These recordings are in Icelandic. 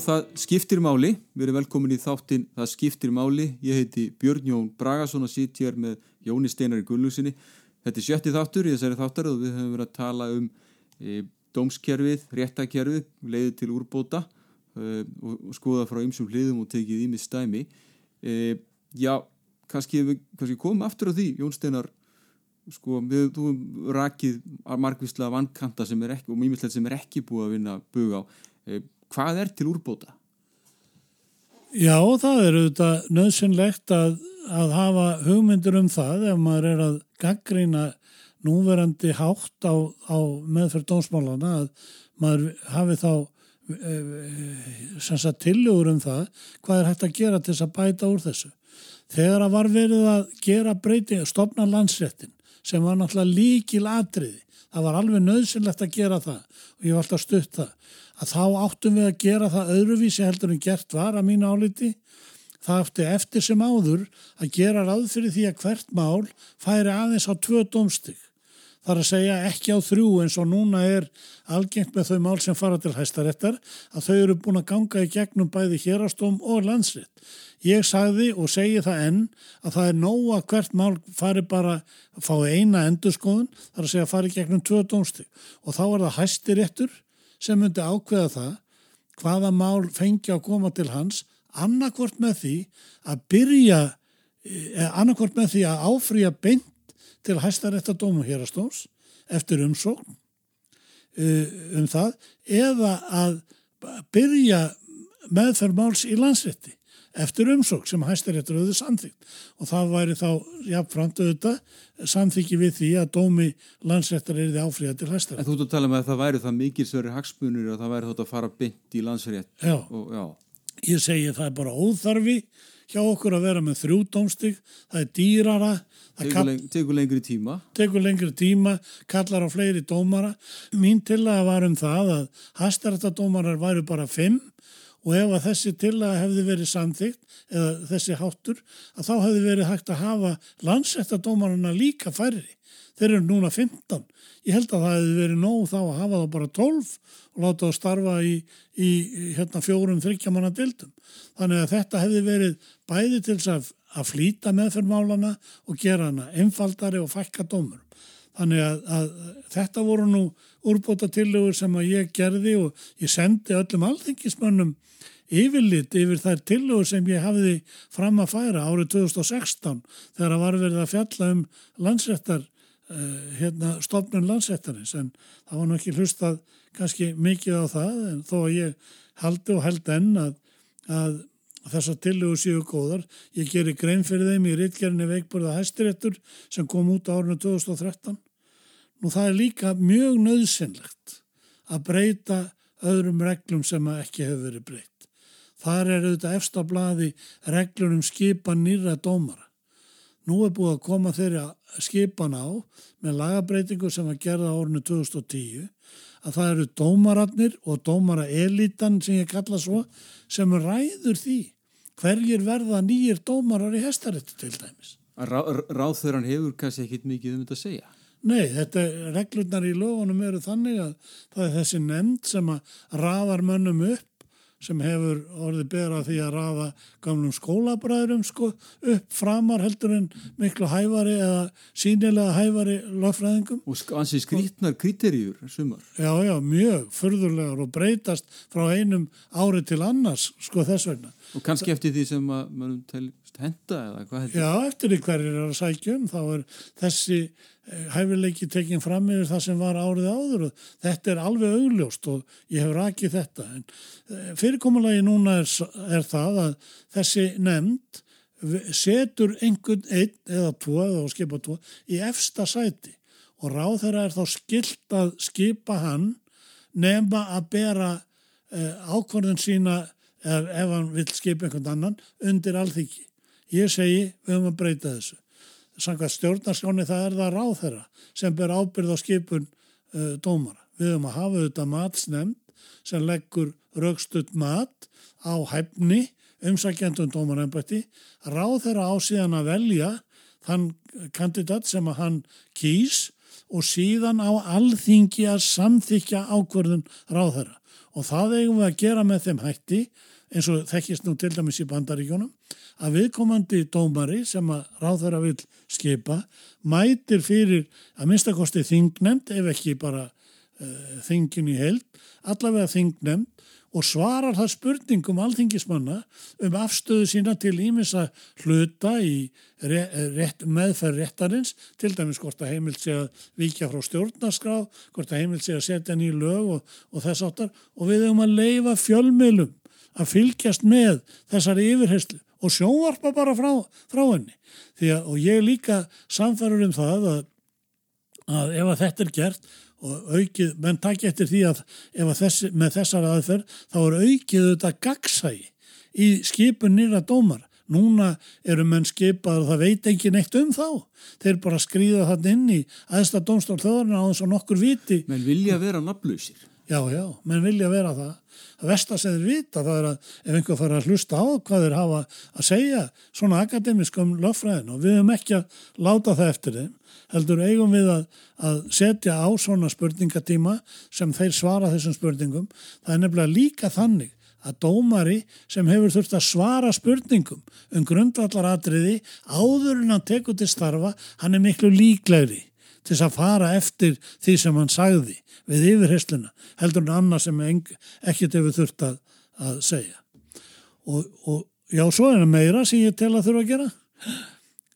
Það skiptir máli. Við erum velkomin í þáttinn Það skiptir máli. Ég heiti Björn Jón Bragason og sitt hér með Jóni Steinar í Gullúsinni. Þetta er sjötti þáttur í þessari þáttar og við höfum verið að tala um e, dómskerfið, réttakerfið, leiðið til úrbóta e, og, og skoða frá ymsum hliðum og tekið í með stæmi. E, já, kannski kannski komum aftur á því, Jón Steinar, sko, við þú rakið margvíslega vankanta sem er ekki, og mýmillega sem er ekki búið að vinna bug á. Hvað er til úrbóta? Já, það er auðvitað nöðsynlegt að, að hafa hugmyndur um það ef maður er að gaggrína núverandi hátt á, á meðferð dómsmálana að maður hafi þá e, e, tillugur um það hvað er hægt að gera til þess að bæta úr þessu. Þegar að var verið að gera breyti, stopna landsréttin sem var náttúrulega líkil atriði, það var alveg nöðsynlegt að gera það og ég var alltaf stutt það að þá áttum við að gera það öðruvísi heldur en gert var að mínu áliti. Það eftir eftir sem áður að gera ráð fyrir því að hvert mál færi aðeins á tvö domstig. Það er að segja ekki á þrjú eins og núna er algengt með þau mál sem fara til hæstarettar að þau eru búin að ganga í gegnum bæði hérastóm og landsrétt. Ég sagði og segi það enn að það er nóg að hvert mál fari bara að fá eina endurskoðun, það er að segja að fari gegnum tvö domstig og þá er það hæstirettur sem myndi ákveða það hvaða mál fengi að koma til hans annarkvort með því að byrja eh, annarkvort með því að áfrýja beint til hæstarétta dómu hérastóms eftir umsókn eh, um það eða að byrja meðferð máls í landsrétti eftir umsók sem hæstaréttur auðvitað samþýgt og það væri þá jáfnframt auðvitað samþyggi við því að dómi landsréttar er því áfríða til hæstarétt. En þú ert að tala með um að það væri það mikil svöri hagsmunir og það væri þátt að fara bynd í landsrétt. Já. Og, já, ég segi það er bara óþarfi hjá okkur að vera með þrjú dómstig, það er dýrara, það tekur, leng, tekur lengri tíma. Tekur lengri tíma, kallar á fleiri dómara. Mín til að var um það að hæstaréttadómarar væri bara fimm og ef að þessi tillaga hefði verið samþygt eða þessi háttur að þá hefði verið hægt að hafa landsettadómaruna líka færri. Þeir eru núna 15. Ég held að það hefði verið nóg þá að hafa þá bara 12 og láta það starfa í, í hérna, fjórum þryggjamanna dildum. Þannig að þetta hefði verið bæði til að, að flýta meðferðmálana og gera hana einfaldari og fækka dómur. Þannig að, að þetta voru nú úrbóta tillögur sem að ég gerði og ég sendi öllum alþingismönnum yfirlit yfir þær tillögur sem ég hafiði fram að færa árið 2016 þegar að var verið að fjalla um landsrættar, uh, hérna stofnun landsrættarins en það var nú ekki hlustað kannski mikið á það en þó að ég haldi og held enn að, að þessar tillögur séu góðar. Ég gerir grein fyrir þeim í rittgerðinni veikburða hæstiréttur sem kom út á árinu 2013. Nú það er líka mjög nöðsynlegt að breyta öðrum reglum sem ekki hefur verið breytt. Þar er auðvitað efsta bladi reglunum skipan nýra dómara. Nú er búið að koma þeirra skipan á með lagabreitingu sem var gerða á ornu 2010 að það eru dómararnir og dómaraelitan sem ég kalla svo sem ræður því hverjir verða nýjir dómarar í hestarétti til dæmis. Ráðþöran hefur kannski ekkit mikið um þetta að segja? Nei, þetta reglurnar í lögunum eru þannig að það er þessi nefnd sem að raðar mönnum upp sem hefur orðið bera því að rafa gamlum skólabræðurum sko, upp framar heldur en miklu hæfari eða sínilega hæfari lögfræðingum. Og ansi skrítnar kriteríur sumar. Já, já, mjög förðurlegar og breytast frá einum ári til annars sko þess vegna. Og kannski eftir því sem að mann telst henda eða hvað heldur? Já, eftir hverjir er að sækjum þá er þessi Eh, hæfileiki tekinn fram yfir það sem var árið áður og þetta er alveg augljóst og ég hef rakið þetta en eh, fyrirkomulagi núna er, er það að þessi nefnd setur einhvern einn eða tvo eða skipa tvo í efsta sæti og ráð þeirra er þá skilt að skipa hann nefna að bera eh, ákvarðun sína ef, ef hann vil skipa einhvern annan undir alþyggi. Ég segi við höfum að breyta þessu. Sanga stjórnarskjóni það er það ráð þeirra sem ber ábyrð á skipun uh, dómara. Við höfum að hafa þetta matsnefnd sem leggur raukstutt mat á hæfni umsækjandum dómarembætti ráð þeirra á síðan að velja þann kandidat sem að hann kýs og síðan á alþingi að samþykja ákverðun ráð þeirra og það eigum við að gera með þeim hætti eins og þekkist nú til dæmis í bandaríkjónum að viðkomandi dómari sem að ráðherra vil skipa mætir fyrir að minnstakosti þingnemnd ef ekki bara uh, þingin í held, allavega þingnemnd og svarar það spurningum alþingismanna um afstöðu sína til ímissa hluta í rétt, meðferð réttarins, til dæmis hvort að heimilt sé að vikja frá stjórnarskraf, hvort að heimilt sé að setja nýju lög og, og þess áttar og við höfum að leifa fjölmiðlum að fylgjast með þessari yfirherslu og sjónvarpa bara frá, frá henni. Að, og ég líka samfærur um það að, að ef að þetta er gert og aukið, menn takk eftir því að ef að þessi, með þessar aðferð þá er aukið þetta gagsægi í skipun nýra dómar. Núna eru menn skipað og það veit ekki neitt um þá. Þeir bara skrýða þann inn í aðsta dómstól þjóðarinn á þess að nokkur viti. Menn vilja vera nafnlausir. Já, já, menn vilja vera það. Það vestar sem þeir vita það er að ef einhver fara að hlusta á hvað þeir hafa að segja svona akademiskum löffræðin og við höfum ekki að láta það eftir þeim. Heldur eigum við að, að setja á svona spurningatíma sem þeir svara þessum spurningum. Það er nefnilega líka þannig að dómari sem hefur þurft að svara spurningum um grundvallaratriði áður en hann tekur til starfa, hann er miklu líklegri til að fara eftir því sem hann sagði við yfirhersluna heldur en annað sem ekkert hefur þurft að, að segja. Og, og já, svo er það meira sem ég tel að þurfa að gera.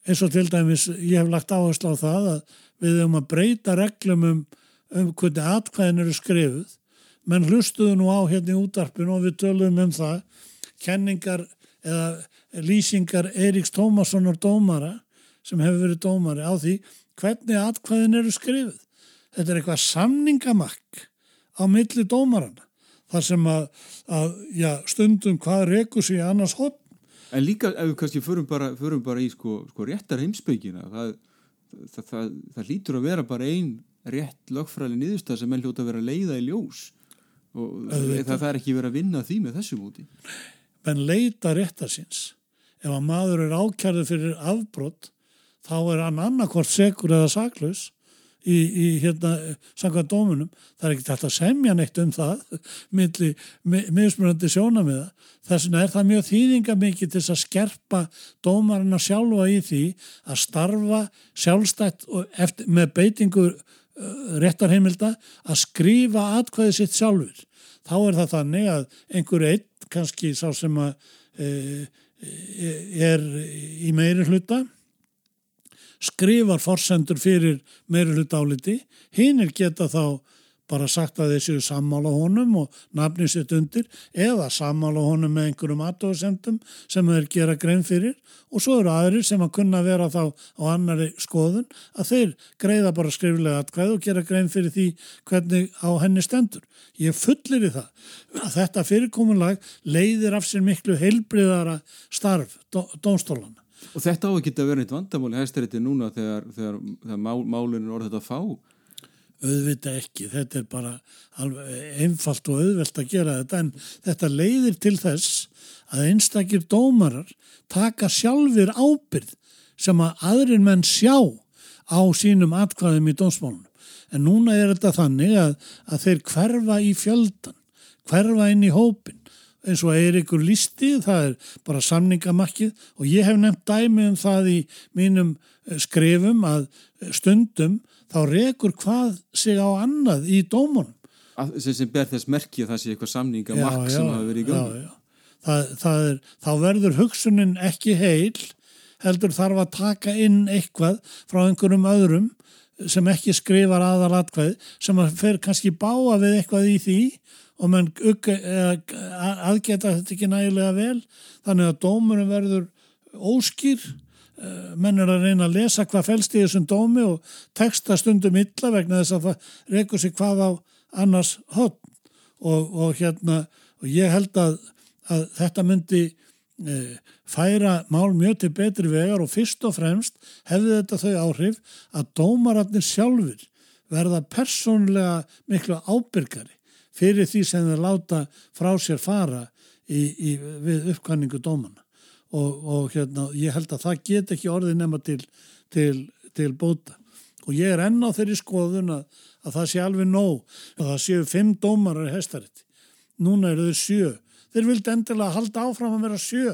Eins og til dæmis ég hef lagt áherslu á það að við höfum að breyta reglum um, um hvernig atkvæðin eru skrifuð. Menn hlustuðu nú á hérna í útarpinu og við tölum um það. Kenningar eða lýsingar Eiríks Tómassonar dómara sem hefur verið dómari á því hvernig atkvæðin eru skrifuð þetta er eitthvað samningamakk á milli dómarana þar sem að, að já, stundum hvað rekur sér annars hótt. En líka ef við kannski förum bara, förum bara í sko, sko réttar heimsbyggina það, það, það, það lítur að vera bara einn rétt lögfræli niðurstað sem er hljóta að vera leiða í ljós og það er ekki verið að vinna því með þessu múti. Men leita réttar síns ef að maður er ákjærið fyrir afbrott þá er hann annarkort segur eða saklaus í, í hérna samkvæmt dómunum, það er ekki hægt að semja neitt um það meðsmjörandi sjónamiða þess vegna er það mjög þýðinga mikið til að skerpa dómarina sjálfa í því að starfa sjálfstætt eftir, með beitingu uh, réttarheimilda að skrifa atkvæði sitt sjálfur þá er það þannig að einhver einn kannski sá sem að e, er í meiri hluta skrifar forsendur fyrir meiri hlut áliti, hinn er geta þá bara sagt að þeir séu sammála honum og nafnið sitt undir eða sammála honum með einhverjum aðtóðsendum sem þeir gera grein fyrir og svo eru aðrir sem að kunna vera þá á annari skoðun að þeir greiða bara skriflega atkvæð og gera grein fyrir því hvernig á henni stendur. Ég fullir í það að þetta fyrirkomunlag leiðir af sér miklu heilbriðara starf dónstólana. Og þetta á að geta verið eitt vandamáli hæstarétti núna þegar, þegar, þegar mál, málunum orðið þetta að fá? Auðvita ekki, þetta er bara einfalt og auðvelt að gera þetta en þetta leiðir til þess að einstakir dómarar taka sjálfur ábyrð sem að aðrin menn sjá á sínum atkvæðum í dómsmálunum. En núna er þetta þannig að, að þeir hverfa í fjöldan, hverfa inn í hópin eins og Eirikur listi, það er bara samningamakkið og ég hef nefnt dæmi um það í mínum eh, skrifum að stundum þá rekur hvað sig á annað í dómunum. Sem, sem ber þess merki að það sé eitthvað samningamakk sem hafa verið í gangi. Það, það er, þá verður hugsunin ekki heil, heldur þarf að taka inn eitthvað frá einhverjum öðrum sem ekki skrifar aðalatkvæð sem að fer kannski báa við eitthvað í því og mann aðgeta þetta ekki nægilega vel. Þannig að dómurum verður óskýr. Eh, menn er að reyna að lesa hvað fælst í þessum dómi og texta stundum illa vegna þess að það reykur sig hvað á annars hotn og, og hérna og ég held að, að þetta myndi færa mál mjög til betri vegar og fyrst og fremst hefði þetta þau áhrif að dómararnir sjálfur verða persónlega miklu ábyrgari fyrir því sem þeir láta frá sér fara í, í, við uppkvæningu dómana og, og hérna, ég held að það get ekki orðið nema til, til, til bóta. Og ég er enná þeirri skoðun að, að það sé alveg nóg og það séu fimm dómarar í hestarétti núna eru þeir sjö. Þeir vildi endilega halda áfram að vera sjö.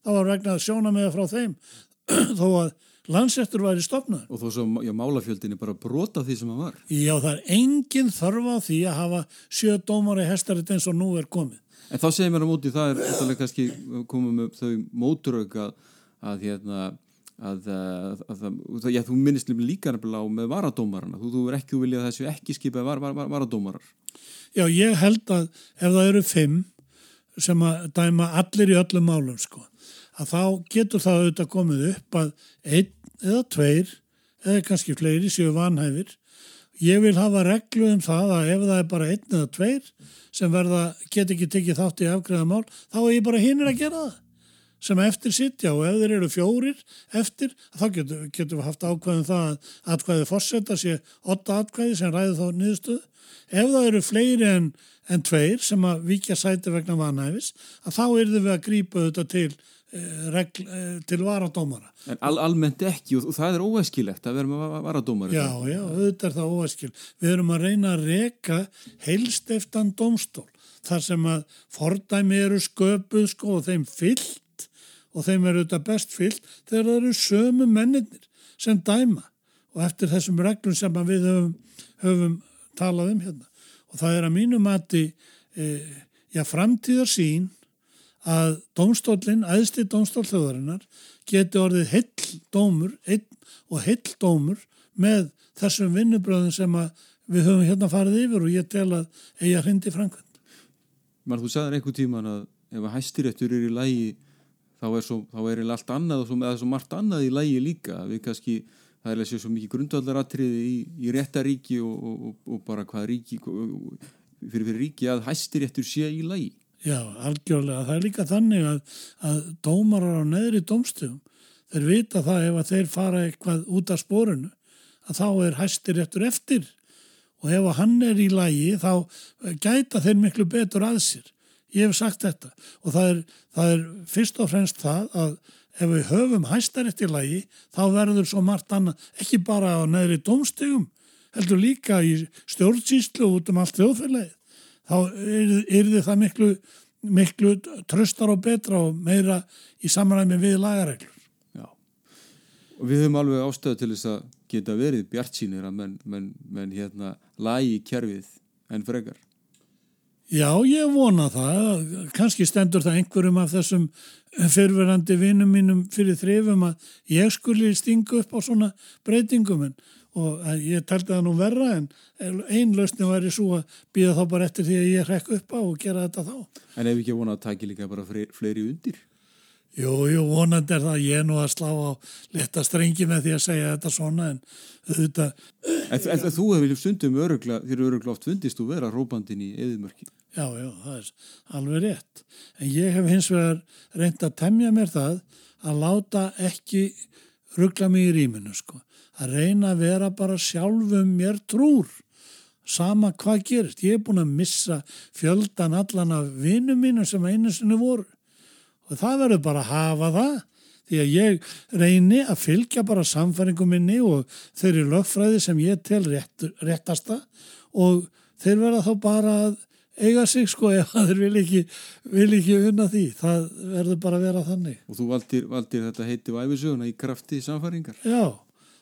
Það var vegnað sjóna með frá þeim þó að landsettur væri stopnað. Og þó svo, já, málafjöldin er bara brota því sem hann var. Já, það er engin þörf á því að hafa sjö dómar í hestarit eins og nú er komið. En þá segir mér á móti, það er eftirlega kannski komið með þau móturög að, að hérna, að, að, að já, þú minnist líka nefnilega á með varadómarana. Þú, þú er ekki að vilja að þessu ekki skipað var, var, var, varadómarar. Já, ég held að ef það eru fimm sem að dæma allir í öllum málum, sko, að þá getur það auðvitað komið upp að einn eða tveir eða kannski fleiri séu vanhæfir. Ég vil hafa reglu um það að ef það er bara einn eða tveir sem verða, get ekki tekið þátt í afgræðamál, þá er ég bara hinnir að gera það sem eftir sittja og ef þeir eru fjórir eftir, þá getum getu við haft ákvæðum það að atkvæðið fórsetta sé åtta atkvæði sem ræði þá niðurstöðu. Ef það eru fleiri en, en tveir sem að vikja sæti vegna vanæfis, að þá er þau við að grípa þetta til Eh, regl, eh, til varadómara. En al almennt ekki og það er óæskilegt að vera með varadómara. Já, já, auðvitað er það óæskil. Við erum að reyna að reyka heilst eftir domstól þar sem að fordæmi eru sköpuð sko og þeim fyllt og þeim eru auðvitað best fyllt þegar það eru sömu menninir sem dæma og eftir þessum reglum sem við höfum, höfum talað um hérna. Og það er að mínu mati, eh, já, framtíðarsín að domstólinn, æðsti domstól þjóðarinnar, geti orðið heill dómur einn og heill dómur með þessum vinnubröðum sem við höfum hérna farið yfir og ég tel að eiga hindi framkvæmt. Marð, þú sagðir einhver tíman að ef að hæstiréttur er í lægi þá er, svo, þá er allt annað og svo, svo margt annað í lægi líka. Við kannski, það er að sé svo mikið grundvallaratriði í, í réttaríki og, og, og, bara hvað ríki, fyrir, fyrir ríki að hæstiréttur sé í lægi. Já, algjörlega. Það er líka þannig að, að dómarar á neðri domstugum, þeir vita það ef að þeir fara eitthvað út af spórunu, að þá er hæstir eftir eftir og ef að hann er í lægi þá gæta þeir miklu betur að sér. Ég hef sagt þetta og það er, það er fyrst og fremst það að ef við höfum hæstar eftir lægi þá verður svo margt annað, ekki bara á neðri domstugum, heldur líka í stjórnsýslu út um allt þjóðfélagið þá er það miklu, miklu tröstar og betra og meira í samræmi við lagareglur. Já, og við höfum alveg ástöðu til þess að geta verið bjart sínir að menn, menn, menn hérna lagi kjærfið en frekar. Já, ég vona það. Kanski stendur það einhverjum af þessum fyrverandi vinnum mínum fyrir þrifum að ég skuli stinga upp á svona breytingum en og ég taldi það nú verra en einn lausni væri svo að býða þá bara eftir því að ég rekk upp á og gera þetta þá. En ef ekki vonað að taki líka bara fleiri undir? Jú, jú, vonandi er það ég nú að slá á leta strengi með því að segja þetta svona en auðvitað... En, en, þú hefur stundum örugla, þér örugla oft fundist og vera rópandin í eðimörki. Já, já, það er alveg rétt. En ég hef hins vegar reynd að temja mér það að láta ekki ruggla mig í rýminu, sko að reyna að vera bara sjálfum mér trúr sama hvað gerist. Ég er búin að missa fjöldan allan af vinnum mínum sem einu sinni voru og það verður bara að hafa það því að ég reyni að fylgja bara samfæringum minni og þeirri lögfræði sem ég tel rétt, réttasta og þeir verða þá bara að eiga sig sko ef þeir vil ekki, vil ekki unna því. Það verður bara að vera þannig. Og þú valdir, valdir þetta heiti og æfisöguna í krafti samfæringar? Já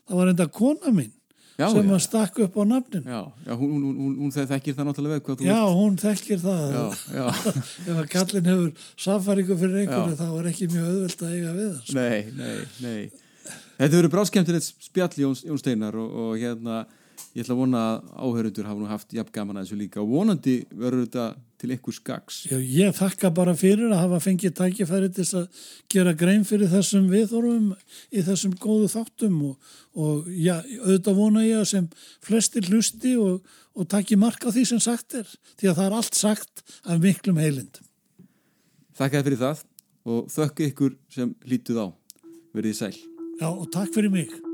það var enda kona mín já, sem já. að stakk upp á nafnin Já, já hún, hún, hún, hún þekkir það náttúrulega veð Já, ert. hún þekkir það. Ef að kallin hefur saffaríku fyrir einhverju þá er ekki mjög öðvöld að eiga við það Nei, nei, nei. Þetta verður bráskemtilegt spjall Jón, Jón Steinar og, og hérna ég ætla að vona að áhörundur hafa nú haft jafn gaman að þessu líka. Og vonandi verður þetta til einhver skags. Já, ég þakka bara fyrir að hafa fengið tækifæri til að gera grein fyrir þessum viðhorfum í þessum góðu þáttum og, og já, auðvitað vona ég að sem flestir hlusti og, og takki marka því sem sagt er því að það er allt sagt af miklum heilindum. Þakka fyrir það og þökk ykkur sem lítuð á. Verðið sæl. Já, og takk fyrir mig.